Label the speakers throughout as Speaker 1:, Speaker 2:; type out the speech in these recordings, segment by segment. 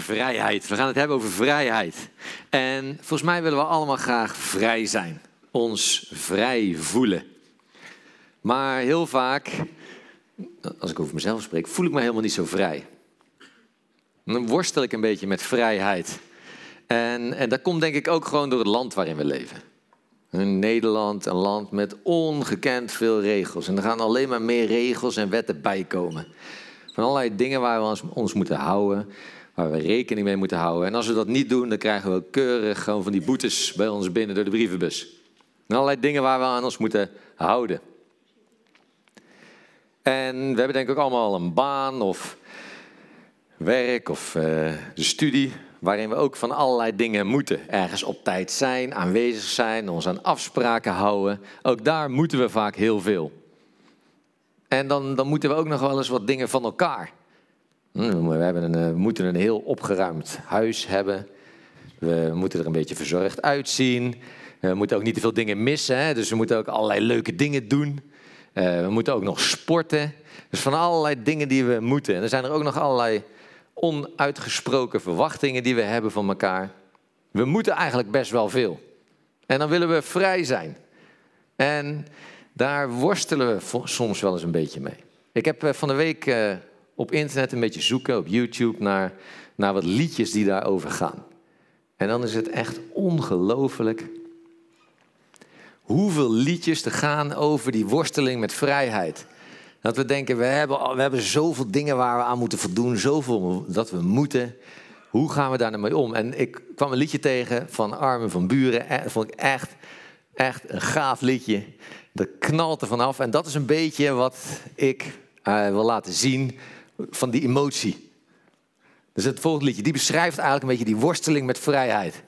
Speaker 1: Vrijheid. We gaan het hebben over vrijheid. En volgens mij willen we allemaal graag vrij zijn. Ons vrij voelen. Maar heel vaak, als ik over mezelf spreek, voel ik me helemaal niet zo vrij. Dan worstel ik een beetje met vrijheid. En, en dat komt denk ik ook gewoon door het land waarin we leven. Nederland, een land met ongekend veel regels. En er gaan alleen maar meer regels en wetten bij komen. Van allerlei dingen waar we ons moeten houden, waar we rekening mee moeten houden. En als we dat niet doen, dan krijgen we keurig gewoon van die boetes bij ons binnen door de brievenbus. En allerlei dingen waar we aan ons moeten houden. En we hebben denk ik ook allemaal een baan of werk of uh, studie waarin we ook van allerlei dingen moeten. Ergens op tijd zijn, aanwezig zijn, ons aan afspraken houden. Ook daar moeten we vaak heel veel. En dan, dan moeten we ook nog wel eens wat dingen van elkaar. Hm, we, hebben een, eh, moeten een heel opgeruimd huis hebben. We moeten er een beetje verzorgd uitzien. We moeten ook niet te veel dingen missen. Hè? Dus we moeten ook allerlei leuke dingen doen. Uh, we moeten ook nog sporten. Dus van allerlei dingen die we moeten. En er zijn er ook nog allerlei onuitgesproken verwachtingen die we hebben van elkaar. We moeten eigenlijk best wel veel. En dan willen we vrij zijn. En daar worstelen we soms wel eens een beetje mee. Ik heb eh, van de week eh, op internet een beetje zoeken, op YouTube, naar, naar wat liedjes die daarover gaan. En dan is het echt ongelooflijk hoeveel liedjes er gaan over die worsteling met vrijheid. Dat we denken, we hebben, we hebben zoveel dingen waar we aan moeten voldoen, zoveel dat we moeten. Hoe gaan we daar nou mee om? En ik kwam een liedje tegen van Armin van Buren. Dat vond ik echt, echt een gaaf liedje. Dat knalt er vanaf. En dat is een beetje wat ik uh, wil laten zien van die emotie. Dus het volgende liedje, die beschrijft eigenlijk een beetje die worsteling met vrijheid.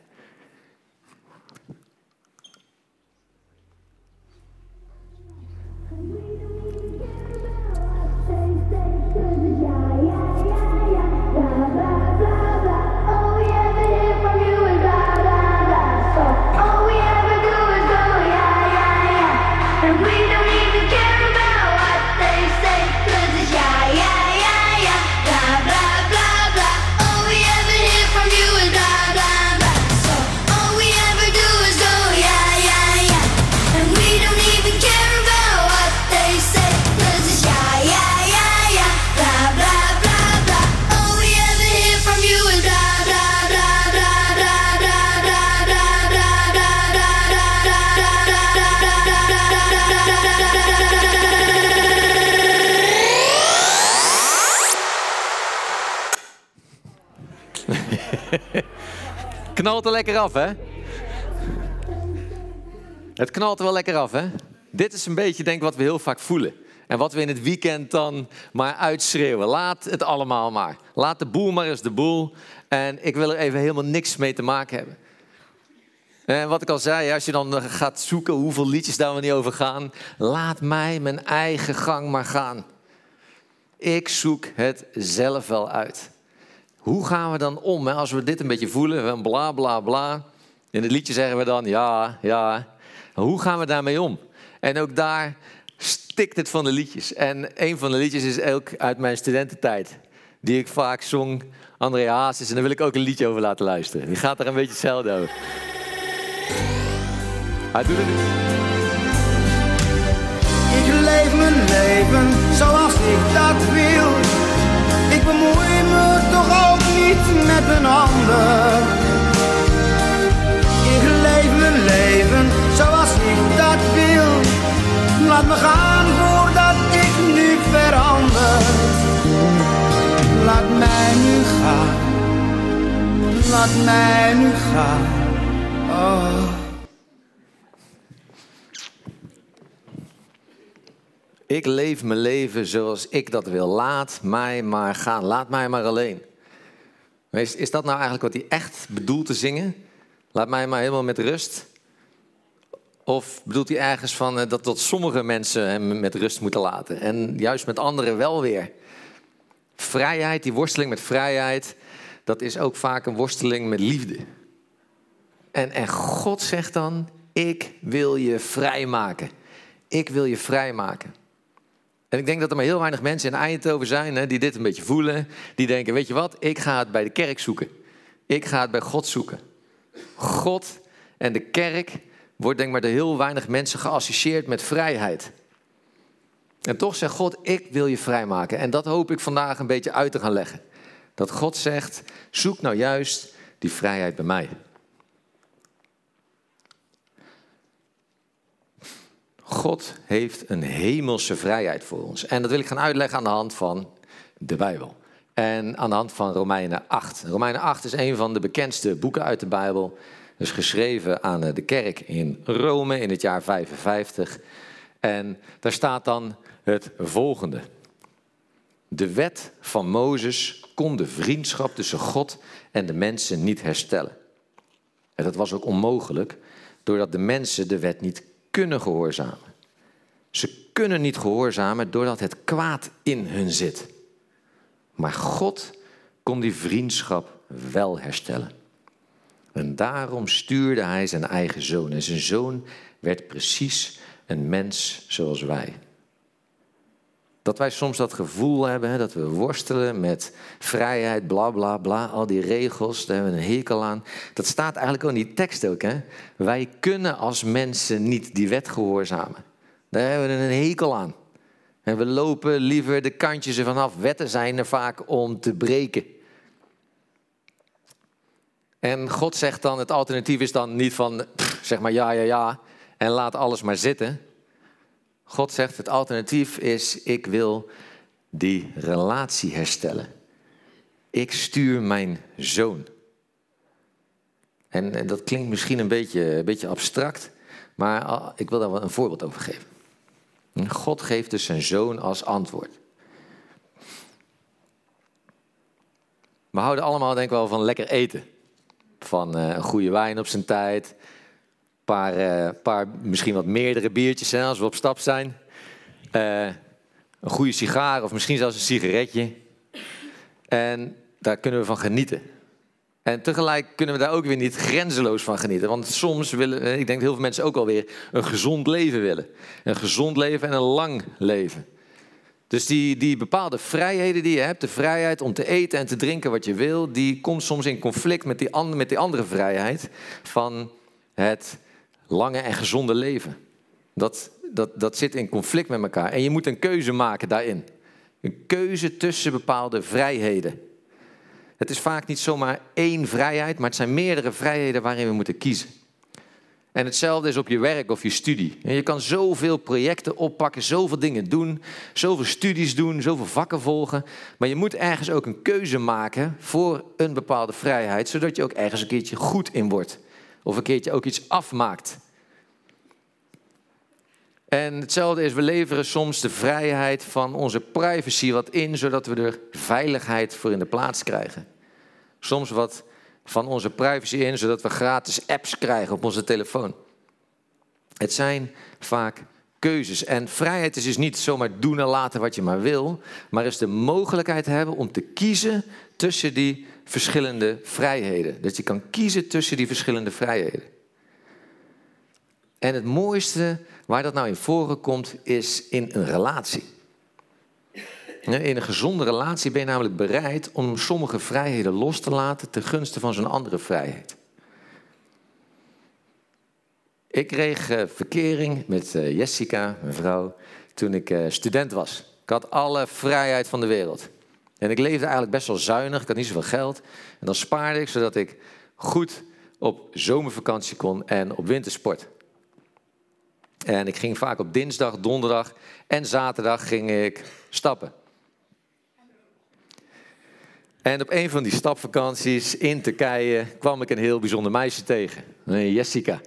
Speaker 1: Knalt er lekker af, hè? Het knalt er wel lekker af, hè? Dit is een beetje, denk ik, wat we heel vaak voelen. En wat we in het weekend dan maar uitschreeuwen. Laat het allemaal maar. Laat de boel maar eens de boel. En ik wil er even helemaal niks mee te maken hebben. En wat ik al zei, als je dan gaat zoeken hoeveel liedjes daar we niet over gaan. Laat mij mijn eigen gang maar gaan. Ik zoek het zelf wel uit. Hoe gaan we dan om hè? als we dit een beetje voelen? Van bla bla bla. In het liedje zeggen we dan ja, ja. Hoe gaan we daarmee om? En ook daar stikt het van de liedjes. En een van de liedjes is ook uit mijn studententijd. Die ik vaak zong, André Hazes. En daar wil ik ook een liedje over laten luisteren. Die gaat er een beetje hetzelfde over. Hij doet het.
Speaker 2: Ik leef mijn leven zoals ik dat wil. Ik bemoei me toch niet met een ander. Ik leef mijn leven zoals ik dat wil. Laat me gaan voordat ik nu verander. Laat mij nu gaan. Laat mij nu gaan. Oh.
Speaker 1: Ik leef mijn leven zoals ik dat wil. Laat mij maar gaan. Laat mij maar alleen. Is, is dat nou eigenlijk wat hij echt bedoelt te zingen? Laat mij maar helemaal met rust. Of bedoelt hij ergens van eh, dat, dat sommige mensen hem met rust moeten laten en juist met anderen wel weer? Vrijheid, die worsteling met vrijheid, dat is ook vaak een worsteling met liefde. En, en God zegt dan: Ik wil je vrijmaken. Ik wil je vrijmaken. En ik denk dat er maar heel weinig mensen in Eindhoven zijn hè, die dit een beetje voelen. Die denken, weet je wat, ik ga het bij de kerk zoeken. Ik ga het bij God zoeken. God en de kerk wordt denk maar door heel weinig mensen geassocieerd met vrijheid. En toch zegt God, ik wil je vrijmaken. En dat hoop ik vandaag een beetje uit te gaan leggen. Dat God zegt, zoek nou juist die vrijheid bij mij. God heeft een hemelse vrijheid voor ons. En dat wil ik gaan uitleggen aan de hand van de Bijbel. En aan de hand van Romeinen 8. Romeinen 8 is een van de bekendste boeken uit de Bijbel. Dus geschreven aan de kerk in Rome in het jaar 55. En daar staat dan het volgende. De wet van Mozes kon de vriendschap tussen God en de mensen niet herstellen. En dat was ook onmogelijk, doordat de mensen de wet niet kunnen gehoorzamen. Ze kunnen niet gehoorzamen doordat het kwaad in hun zit. Maar God kon die vriendschap wel herstellen. En daarom stuurde hij zijn eigen zoon. En zijn zoon werd precies een mens zoals wij. Dat wij soms dat gevoel hebben, dat we worstelen met vrijheid, bla bla bla, al die regels, daar hebben we een hekel aan. Dat staat eigenlijk ook in die tekst ook. Hè? Wij kunnen als mensen niet die wet gehoorzamen. Daar hebben we een hekel aan. En we lopen liever de kantjes ervan af. Wetten zijn er vaak om te breken. En God zegt dan, het alternatief is dan niet van, zeg maar ja, ja, ja, en laat alles maar zitten. God zegt, het alternatief is, ik wil die relatie herstellen. Ik stuur mijn zoon. En, dat klinkt misschien een beetje, een beetje abstract, maar ah, ik wil daar wel een voorbeeld over geven. God geeft dus zijn zoon als antwoord. We houden allemaal denk ik wel van lekker eten. Van uh, een goede wijn op zijn tijd. Paar, uh, paar, misschien wat meerdere biertjes hè, als we op stap zijn. Uh, een goede sigaar of misschien zelfs een sigaretje. En daar kunnen we van genieten. En tegelijk kunnen we daar ook weer niet grenzeloos van genieten. Want soms willen, ik denk dat heel veel mensen ook alweer een gezond leven willen. Een gezond leven en een lang leven. Dus die, die bepaalde vrijheden die je hebt, de vrijheid om te eten en te drinken wat je wil, die komt soms in conflict met die, andere, met die andere vrijheid van het lange en gezonde leven. Dat, dat, dat zit in conflict met elkaar. En je moet een keuze maken daarin. Een keuze tussen bepaalde vrijheden. Het is vaak niet zomaar één vrijheid, maar het zijn meerdere vrijheden waarin we moeten kiezen. En hetzelfde is op je werk of je studie. En je kan zoveel projecten oppakken, zoveel dingen doen, zoveel studies doen, zoveel vakken volgen. Maar je moet ergens ook een keuze maken voor een bepaalde vrijheid, zodat je ook ergens een keertje goed in wordt. Of een keertje ook iets afmaakt. En hetzelfde is, we leveren soms de vrijheid van onze privacy wat in, zodat we er veiligheid voor in de plaats krijgen. Soms wat van onze privacy in, zodat we gratis apps krijgen op onze telefoon. Het zijn vaak keuzes. En vrijheid is dus niet zomaar doen en laten wat je maar wil, maar is de mogelijkheid hebben om te kiezen tussen die verschillende vrijheden. Dat je kan kiezen tussen die verschillende vrijheden. En het mooiste waar dat nou in voren komt, is in een relatie. In een gezonde relatie ben je namelijk bereid om sommige vrijheden los te laten ten gunste van zo'n andere vrijheid. Ik kreeg uh, verkering met uh, Jessica, mijn vrouw, toen ik uh, student was. Ik had alle vrijheid van de wereld. En ik leefde eigenlijk best wel zuinig, ik had niet zoveel geld. En dan spaarde ik zodat ik goed op zomervakantie kon en op wintersport. En ik ging vaak op dinsdag, donderdag en zaterdag ging ik stappen. En op een van die stapvakanties in Turkije kwam ik een heel bijzonder meisje tegen. Jessica.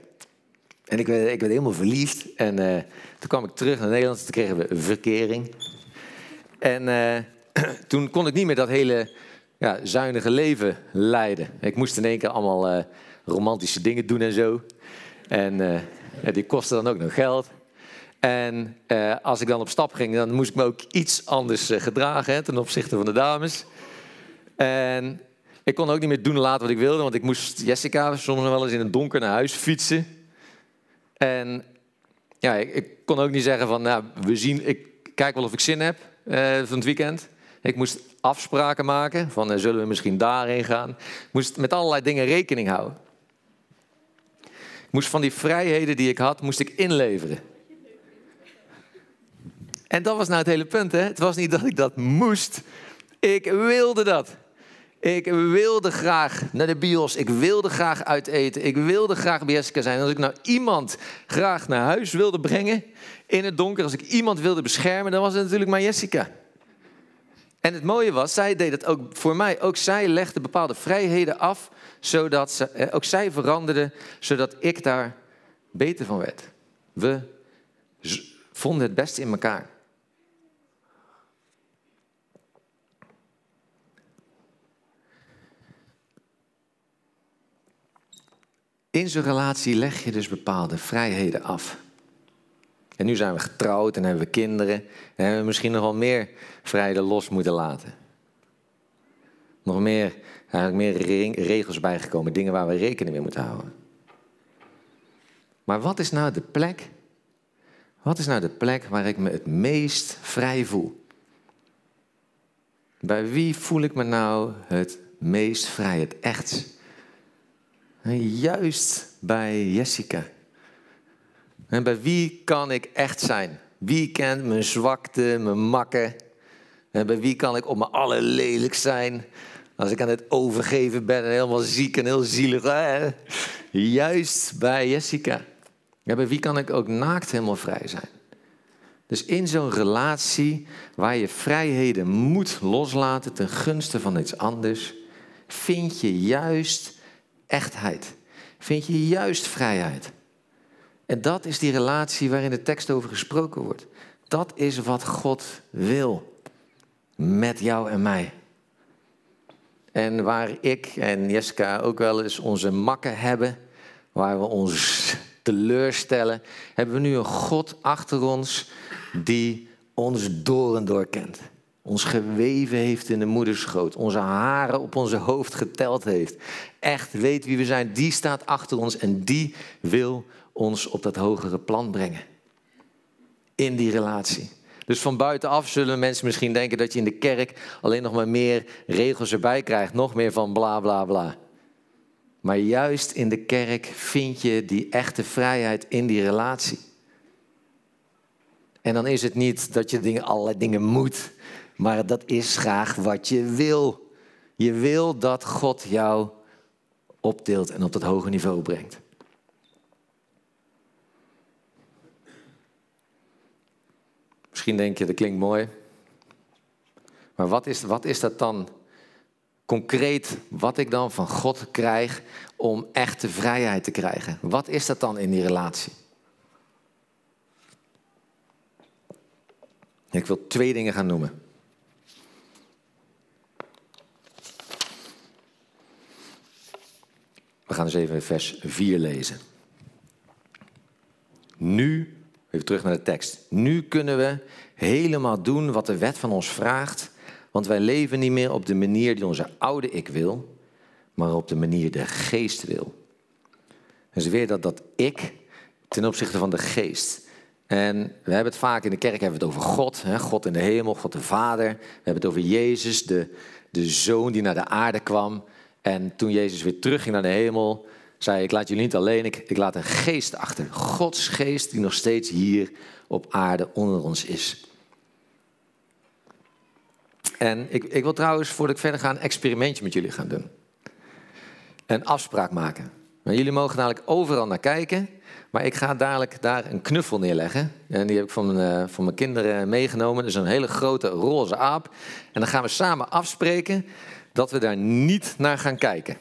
Speaker 1: En ik werd, ik werd helemaal verliefd. En uh, toen kwam ik terug naar Nederland. Toen kregen we verkering. En uh, toen kon ik niet meer dat hele ja, zuinige leven leiden. Ik moest in één keer allemaal uh, romantische dingen doen en zo. En die kostte dan ook nog geld. En als ik dan op stap ging, dan moest ik me ook iets anders gedragen hè, ten opzichte van de dames. En ik kon ook niet meer doen en laten wat ik wilde, want ik moest Jessica soms wel eens in het donker naar huis fietsen. En ja, ik, kon ook niet zeggen van, nou, we zien, ik, kijk wel of ik zin heb uh, van het weekend. Ik moest afspraken maken van uh, zullen we misschien daarheen gaan. Ik moest met allerlei dingen rekening houden. Moest van die vrijheden die ik had, moest ik inleveren. En dat was nou het hele punt. Hè? Het was niet dat ik dat moest. Ik wilde dat. Ik wilde graag naar de bios. Ik wilde graag uiteten. Ik wilde graag bij Jessica zijn. als ik nou iemand graag naar huis wilde brengen in het donker, als ik iemand wilde beschermen, dan was het natuurlijk maar Jessica. En het mooie was, zij deed het ook voor mij. Ook zij legde bepaalde vrijheden af, zodat ze, eh, ook zij veranderde, zodat ik daar beter van werd. We vonden het beste in elkaar. In zo'n relatie leg je dus bepaalde vrijheden af. En nu zijn we getrouwd en hebben we kinderen. En hebben we misschien nog wel meer vrijheden los moeten laten. Nog meer, eigenlijk meer regels bijgekomen, dingen waar we rekening mee moeten houden. Maar wat is nou de plek? Wat is nou de plek waar ik me het meest vrij voel? Bij wie voel ik me nou het meest vrij, het echt? Juist bij Jessica. En bij wie kan ik echt zijn? Wie kent mijn zwakte, mijn makken? En bij wie kan ik op mijn allerlelijk zijn? Als ik aan het overgeven ben en helemaal ziek en heel zielig. Hè? Juist bij Jessica. Ja, bij wie kan ik ook naakt helemaal vrij zijn? Dus in zo'n relatie waar je vrijheden moet loslaten ten gunste van iets anders, vind je juist echtheid. Vind je juist vrijheid. En dat is die relatie waarin de tekst over gesproken wordt. Dat is wat God wil met jou en mij. En waar ik en Jessica ook wel eens onze makken hebben, waar we ons teleurstellen, hebben we nu een God achter ons die ons door en door kent ons geweven heeft in de moederschoot, onze haren op onze hoofd geteld heeft, echt weet wie we zijn, die staat achter ons en die wil ons op dat hogere plan brengen. In die relatie. Dus van buitenaf zullen mensen misschien denken dat je in de kerk alleen nog maar meer regels erbij krijgt, nog meer van bla bla bla. Maar juist in de kerk vind je die echte vrijheid in die relatie. En dan is het niet dat je dingen, allerlei dingen moet. Maar dat is graag wat je wil. Je wil dat God jou opdeelt en op dat hoge niveau brengt. Misschien denk je, dat klinkt mooi. Maar wat is, wat is dat dan concreet, wat ik dan van God krijg om echte vrijheid te krijgen? Wat is dat dan in die relatie? Ik wil twee dingen gaan noemen. We gaan eens even vers 4 lezen. Nu, even terug naar de tekst. Nu kunnen we helemaal doen wat de wet van ons vraagt, want wij leven niet meer op de manier die onze oude ik wil, maar op de manier de geest wil. Dus weer dat, dat ik ten opzichte van de geest. En we hebben het vaak in de kerk hebben we het over God, hè? God in de hemel, God de Vader. We hebben het over Jezus, de, de Zoon die naar de aarde kwam. En toen Jezus weer terugging naar de hemel, zei ik laat jullie niet alleen, ik, ik laat een geest achter. Gods geest die nog steeds hier op aarde onder ons is. En ik, ik wil trouwens, voordat ik verder ga, een experimentje met jullie gaan doen. Een afspraak maken. Maar jullie mogen dadelijk overal naar kijken. Maar ik ga dadelijk daar een knuffel neerleggen. En die heb ik van mijn, uh, van mijn kinderen meegenomen. Is een hele grote roze aap. En dan gaan we samen afspreken dat we daar niet naar gaan kijken.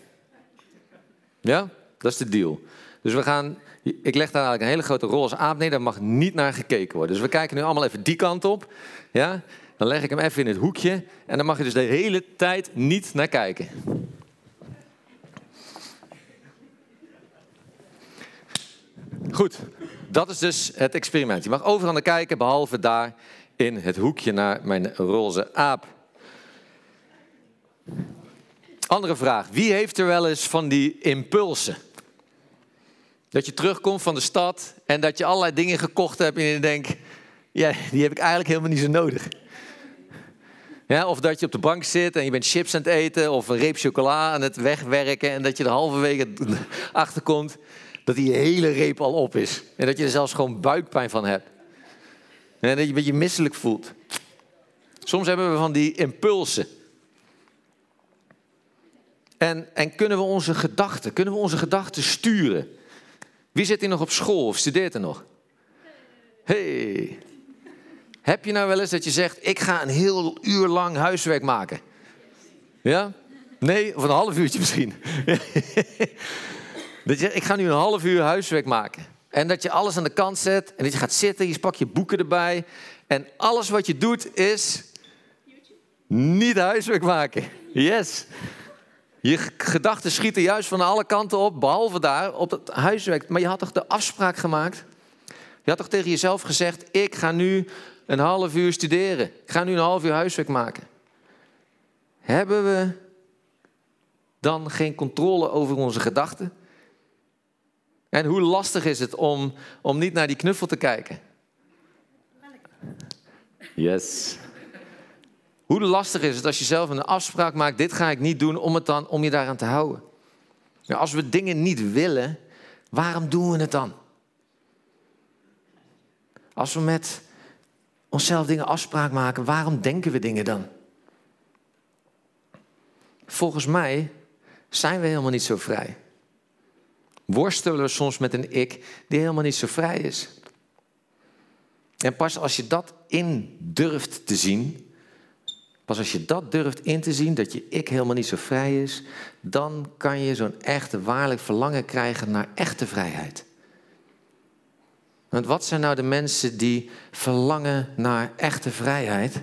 Speaker 1: Ja, dat is de deal. Dus we gaan, ik leg daar eigenlijk een hele grote roze aap neer, daar mag niet naar gekeken worden. Dus we kijken nu allemaal even die kant op. Ja, dan leg ik hem even in het hoekje en dan mag je dus de hele tijd niet naar kijken. Goed, dat is dus het experiment. Je mag overal naar kijken, behalve daar in het hoekje naar mijn roze aap. Andere vraag. Wie heeft er wel eens van die impulsen? Dat je terugkomt van de stad en dat je allerlei dingen gekocht hebt en je denkt, ja, die heb ik eigenlijk helemaal niet zo nodig. Ja, of dat je op de bank zit en je bent chips aan het eten of een reep chocola aan het wegwerken en dat je er halverwege achter komt dat die hele reep al op is. En dat je er zelfs gewoon buikpijn van hebt. En dat je een beetje misselijk voelt. Soms hebben we van die impulsen. En, en kunnen we onze gedachten, kunnen we onze gedachten sturen? Wie zit hier nog op school of studeert er nog? Hey. Heb je nou wel eens dat je zegt, ik ga een heel uur lang huiswerk maken? Ja? Nee, of een half uurtje misschien. dat je, ik ga nu een half uur huiswerk maken. En dat je alles aan de kant zet en dat je gaat zitten, je pak je boeken erbij. En alles wat je doet is niet huiswerk maken. Yes. Je gedachten schieten juist van alle kanten op, behalve daar op het huiswerk. Maar je had toch de afspraak gemaakt? Je had toch tegen jezelf gezegd: ik ga nu een half uur studeren. Ik ga nu een half uur huiswerk maken. Hebben we dan geen controle over onze gedachten? En hoe lastig is het om, om niet naar die knuffel te kijken? Yes. Hoe lastig is het als je zelf een afspraak maakt, dit ga ik niet doen, om, het dan, om je daaraan te houden? Nou, als we dingen niet willen, waarom doen we het dan? Als we met onszelf dingen afspraak maken, waarom denken we dingen dan? Volgens mij zijn we helemaal niet zo vrij. Worstelen we soms met een ik die helemaal niet zo vrij is. En pas als je dat in durft te zien, pas als je dat durft in te zien, dat je ik helemaal niet zo vrij is, dan kan je zo'n echte, waarlijk verlangen krijgen naar echte vrijheid. Want wat zijn nou de mensen die verlangen naar echte vrijheid?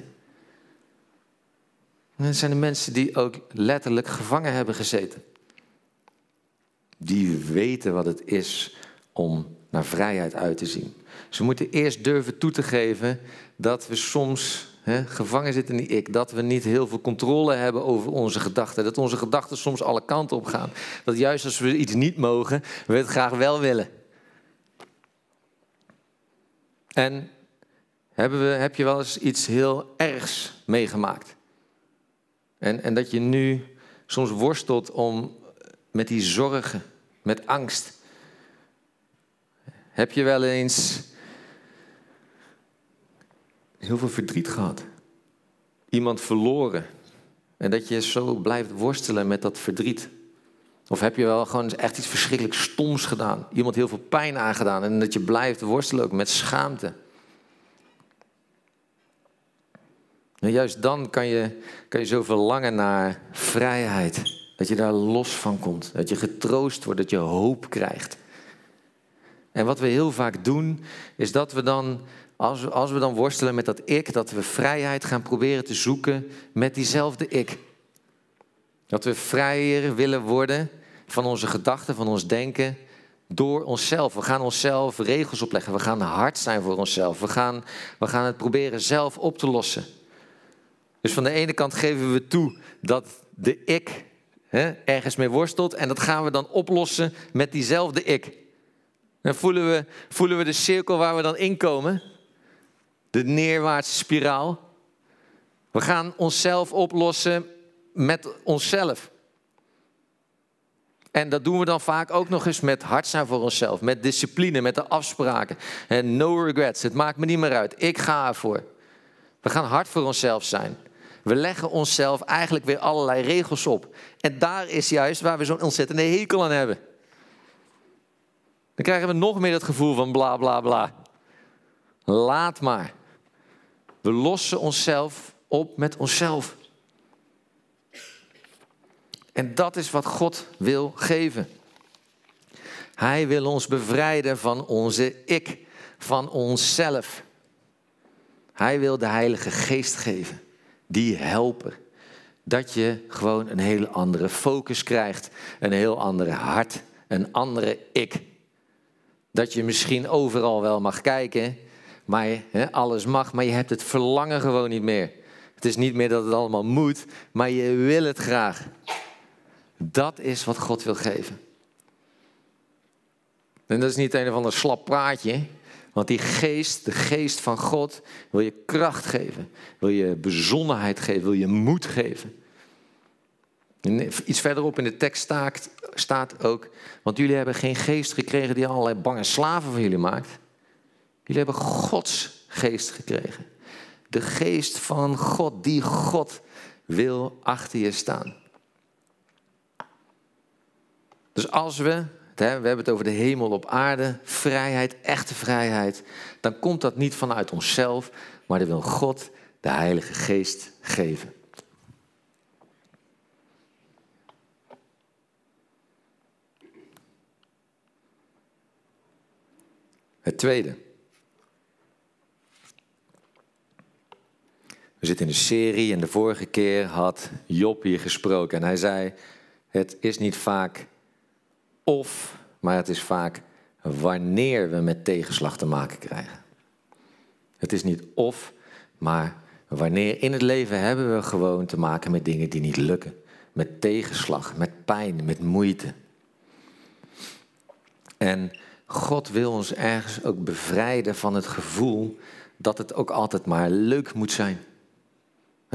Speaker 1: Dat zijn de mensen die ook letterlijk gevangen hebben gezeten. Die weten wat het is om naar vrijheid uit te zien. Ze moeten eerst durven toe te geven dat we soms gevangen zitten in die ik. Dat we niet heel veel controle hebben over onze gedachten. Dat onze gedachten soms alle kanten op gaan. Dat juist als we iets niet mogen, we het graag wel willen. En hebben we, heb je wel eens iets heel ergs meegemaakt? En, en dat je nu soms worstelt om met die zorgen, met angst. Heb je wel eens heel veel verdriet gehad? Iemand verloren. En dat je zo blijft worstelen met dat verdriet. Of heb je wel gewoon echt iets verschrikkelijk stoms gedaan? Iemand heel veel pijn aangedaan en dat je blijft worstelen ook met schaamte. En juist dan kan je, kan je zo verlangen naar vrijheid. Dat je daar los van komt. Dat je getroost wordt, dat je hoop krijgt. En wat we heel vaak doen, is dat we dan, als we, als we dan worstelen met dat ik, dat we vrijheid gaan proberen te zoeken met diezelfde ik. Dat we vrijer willen worden van onze gedachten, van ons denken, door onszelf. We gaan onszelf regels opleggen. We gaan hard zijn voor onszelf. We gaan, we gaan het proberen zelf op te lossen. Dus van de ene kant geven we toe dat de ik hè, ergens mee worstelt. En dat gaan we dan oplossen met diezelfde ik. Dan voelen we, voelen we de cirkel waar we dan in komen. De neerwaartse spiraal. We gaan onszelf oplossen met onszelf. En dat doen we dan vaak ook nog eens met hard zijn voor onszelf, met discipline, met de afspraken. En no regrets, het maakt me niet meer uit, ik ga ervoor. We gaan hard voor onszelf zijn. We leggen onszelf eigenlijk weer allerlei regels op. En daar is juist waar we zo'n ontzettende hekel aan hebben. Dan krijgen we nog meer het gevoel van bla bla bla. Laat maar. We lossen onszelf op met onszelf. En dat is wat God wil geven. Hij wil ons bevrijden van onze ik, van onszelf. Hij wil de Heilige Geest geven, die helpen. Dat je gewoon een heel andere focus krijgt, een heel andere hart, een andere ik. Dat je misschien overal wel mag kijken, maar alles mag, maar je hebt het verlangen gewoon niet meer. Het is niet meer dat het allemaal moet, maar je wil het graag. Dat is wat God wil geven. En dat is niet een of ander slap praatje, Want die geest, de geest van God, wil je kracht geven. Wil je bezonnenheid geven, wil je moed geven. iets verderop in de tekst staat, staat ook, want jullie hebben geen geest gekregen die allerlei bange slaven van jullie maakt. Jullie hebben Gods geest gekregen. De geest van God, die God wil achter je staan. Dus als we, we hebben het over de hemel op aarde, vrijheid, echte vrijheid, dan komt dat niet vanuit onszelf, maar dan wil God de Heilige Geest geven. Het tweede. We zitten in een serie en de vorige keer had Job hier gesproken. En hij zei, het is niet vaak of, maar het is vaak wanneer we met tegenslag te maken krijgen. Het is niet of, maar wanneer in het leven hebben we gewoon te maken met dingen die niet lukken. Met tegenslag, met pijn, met moeite. En God wil ons ergens ook bevrijden van het gevoel dat het ook altijd maar leuk moet zijn.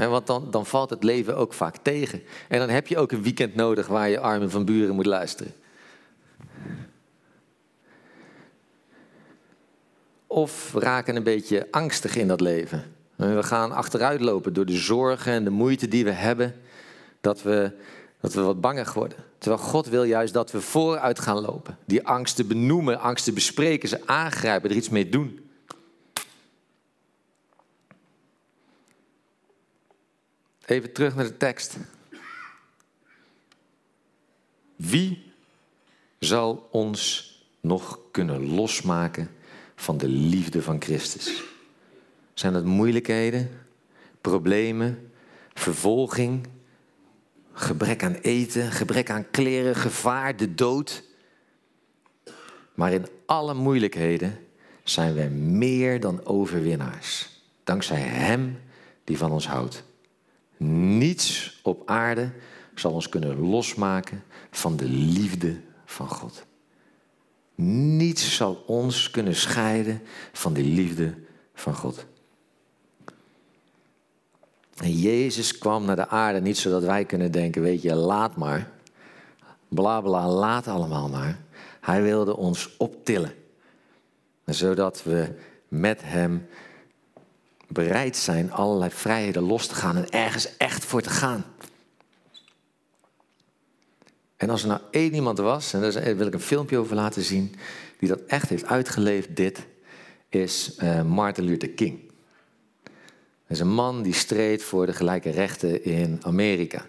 Speaker 1: Want dan, dan valt het leven ook vaak tegen. En dan heb je ook een weekend nodig waar je armen van buren moet luisteren. Of we raken een beetje angstig in dat leven. We gaan achteruit lopen door de zorgen en de moeite die we hebben. Dat we, dat we wat banger worden. Terwijl God wil juist dat we vooruit gaan lopen. Die angsten benoemen, angsten bespreken, ze aangrijpen, er iets mee doen. Even terug naar de tekst. Wie zal ons nog kunnen losmaken van de liefde van Christus? Zijn het moeilijkheden, problemen, vervolging, gebrek aan eten, gebrek aan kleren, gevaar, de dood? Maar in alle moeilijkheden zijn we meer dan overwinnaars. Dankzij Hem die van ons houdt. Niets op aarde zal ons kunnen losmaken van de liefde van God. Niets zal ons kunnen scheiden van de liefde van God. En Jezus kwam naar de aarde niet zodat wij kunnen denken, weet je, laat maar. Bla bla, laat allemaal maar. Hij wilde ons optillen. Zodat we met hem bereid zijn allerlei vrijheden los te gaan en ergens echt voor te gaan. En als er nou één iemand was, en daar wil ik een filmpje over laten zien, die dat echt heeft uitgeleefd, dit, is uh, Martin Luther King. Dat is een man die streed voor de gelijke rechten in Amerika.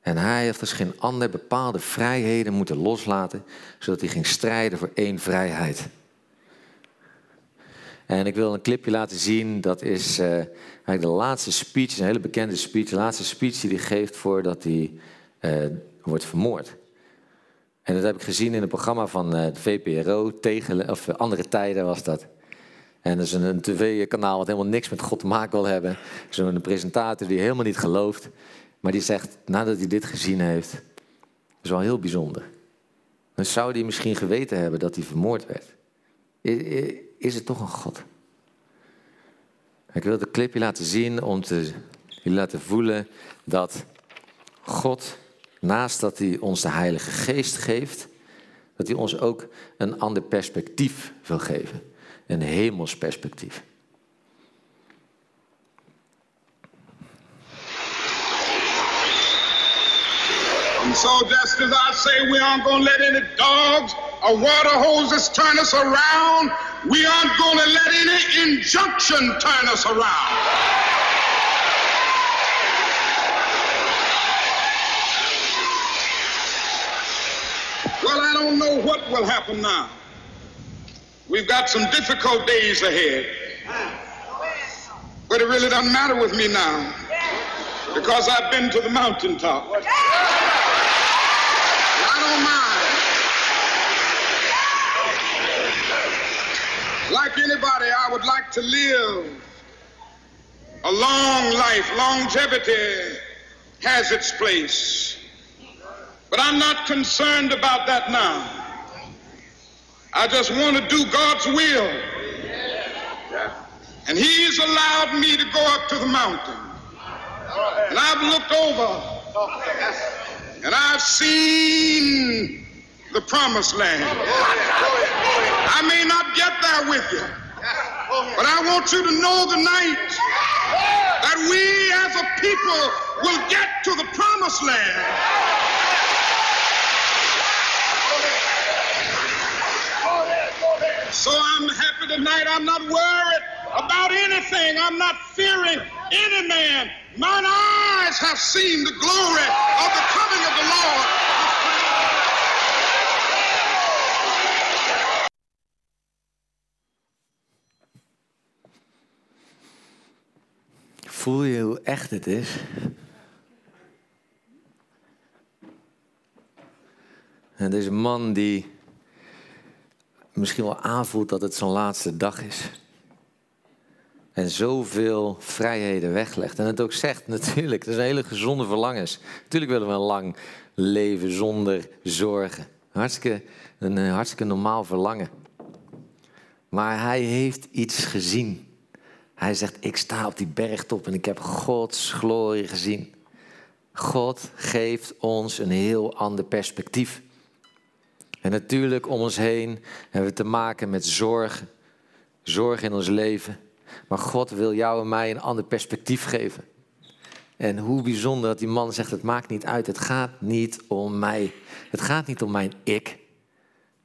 Speaker 1: En hij heeft dus geen andere bepaalde vrijheden moeten loslaten, zodat hij ging strijden voor één vrijheid. En ik wil een clipje laten zien, dat is uh, eigenlijk de laatste speech, een hele bekende speech, de laatste speech die hij geeft voordat hij uh, wordt vermoord. En dat heb ik gezien in een programma van uh, de VPRO, tegen, of andere tijden was dat. En dat is een, tv-kanaal wat helemaal niks met God te maken wil hebben. Zo'n presentator die helemaal niet gelooft. Maar die zegt, nadat hij dit gezien heeft, is wel heel bijzonder. Dan zou hij misschien geweten hebben dat hij vermoord werd. Is het toch een God? Ik wil de clipje laten zien om te laten voelen dat God, naast dat hij ons de Heilige Geest geeft, dat hij ons ook een ander perspectief wil geven. Een hemels perspectief.
Speaker 3: And so just I say we aren't going let dogs or water hoses turn us around, we aren't going to let any injunction turn us around. Well, I don't know what will happen now. We've got some difficult days ahead. But it really doesn't matter with me now because I've been to the mountaintop. I don't mind. Like anybody, I would like to live a long life. Longevity has its place. But I'm not concerned about that now. I just want to do God's will. And he's allowed me to go up to the mountain. And I've looked over and I've seen the promised land. I may not get there with you, but I want you to know tonight that we as a people will get to the promised land. So I'm happy tonight. I'm not worried about anything. I'm not fearing any man. Mine eyes have seen the glory of the coming
Speaker 1: Voel je hoe echt het is? En deze man die misschien wel aanvoelt dat het zijn laatste dag is. En zoveel vrijheden weglegt. En het ook zegt, natuurlijk, dat is een hele gezonde verlangens. Natuurlijk willen we een lang leven zonder zorgen. Hartstikke, een eh, hartstikke normaal verlangen. Maar hij heeft iets gezien. Hij zegt, ik sta op die bergtop en ik heb Gods glorie gezien. God geeft ons een heel ander perspectief. En natuurlijk om ons heen hebben we te maken met zorgen. Zorg in ons leven. Maar God wil jou en mij een ander perspectief geven. En hoe bijzonder dat die man zegt, het maakt niet uit. Het gaat niet om mij. Het gaat niet om mijn ik.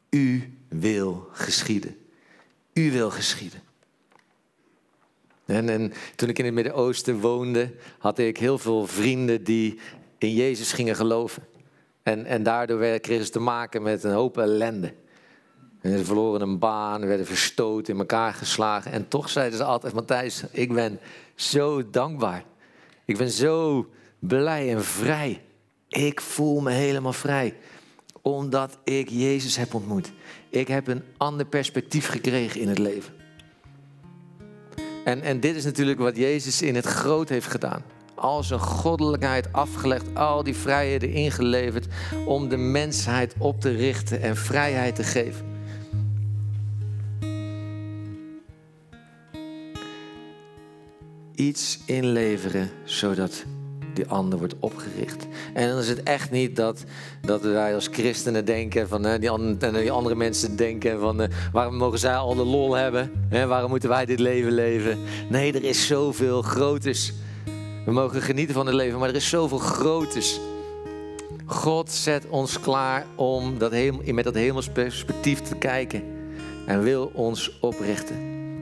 Speaker 1: U wil geschieden. U wil geschieden. En, en, toen ik in het Midden-Oosten woonde, had ik heel veel vrienden die in Jezus gingen geloven. En, en daardoor kregen ze te maken met een hoop ellende. En ze verloren een baan, werden verstoten, in elkaar geslagen. En toch zeiden ze altijd, Matthijs, ik ben zo dankbaar. Ik ben zo blij en vrij. Ik voel me helemaal vrij. Omdat ik Jezus heb ontmoet. Ik heb een ander perspectief gekregen in het leven. En, en dit is natuurlijk wat Jezus in het groot heeft gedaan. Al zijn goddelijkheid afgelegd, al die vrijheden ingeleverd om de mensheid op te richten en vrijheid te geven. Iets inleveren zodat die ander wordt opgericht. En dan is het echt niet dat, dat wij als christenen denken van die, die andere mensen denken van uh, waarom mogen zij al de lol hebben? Hè? Waarom moeten wij dit leven leven? Nee, er is zoveel groters. We mogen genieten van het leven, maar er is zoveel groters. God zet ons klaar om dat met dat hemelsperspectief te kijken en wil ons oprichten.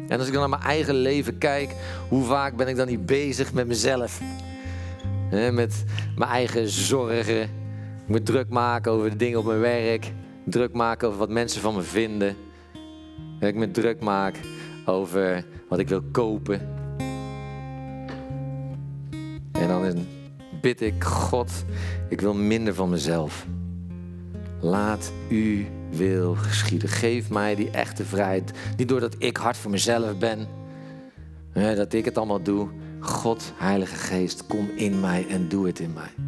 Speaker 1: En als ik dan naar mijn eigen leven kijk, hoe vaak ben ik dan niet bezig met mezelf? Met mijn eigen zorgen. Moet druk maken over de dingen op mijn werk. Druk maken over wat mensen van me vinden. Ik me druk maak over wat ik wil kopen. En dan bid ik God, ik wil minder van mezelf. Laat u wil geschieden. Geef mij die echte vrijheid. Niet doordat ik hard voor mezelf ben. Dat ik het allemaal doe. God, Heilige Geest, kom in mij en doe het in mij.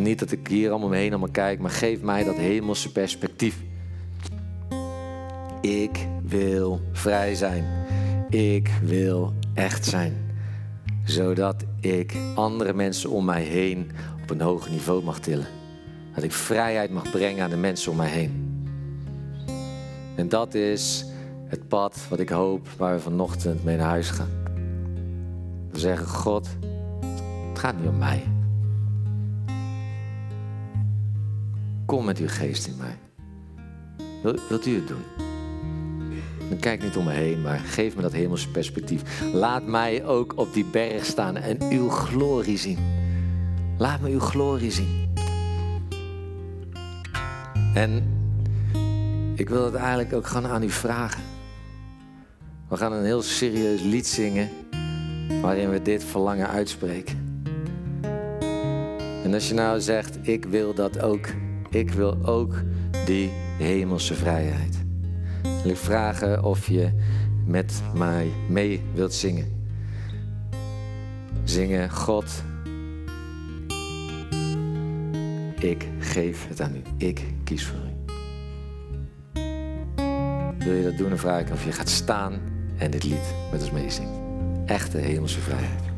Speaker 1: Niet dat ik hier allemaal heen allemaal kijk, maar geef mij dat hemelse perspectief. Ik wil vrij zijn. Ik wil echt zijn. Zodat ik andere mensen om mij heen op een hoger niveau mag tillen. Dat ik vrijheid mag brengen aan de mensen om mij heen. En dat is het pad wat ik hoop waar we vanochtend mee naar huis gaan. We zeggen, God, het gaat niet om mij. Kom met uw geest in mij. Wil, wilt u het doen? Dan kijk niet om me heen, maar geef me dat hemelse perspectief. Laat mij ook op die berg staan en uw glorie zien. Laat me uw glorie zien. En ik wil het eigenlijk ook gaan aan u vragen. We gaan een heel serieus lied zingen waarin we dit verlangen uitspreken. En als je nou zegt, ik wil dat ook, ik wil ook die hemelse vrijheid. Wil ik vragen of je met mij mee wilt zingen. Zingen, God, ik geef het aan u. Ik kies voor u. Wil je dat doen, dan vraag ik of je gaat staan en dit lied met ons meezingen. Echte hemelse vrijheid.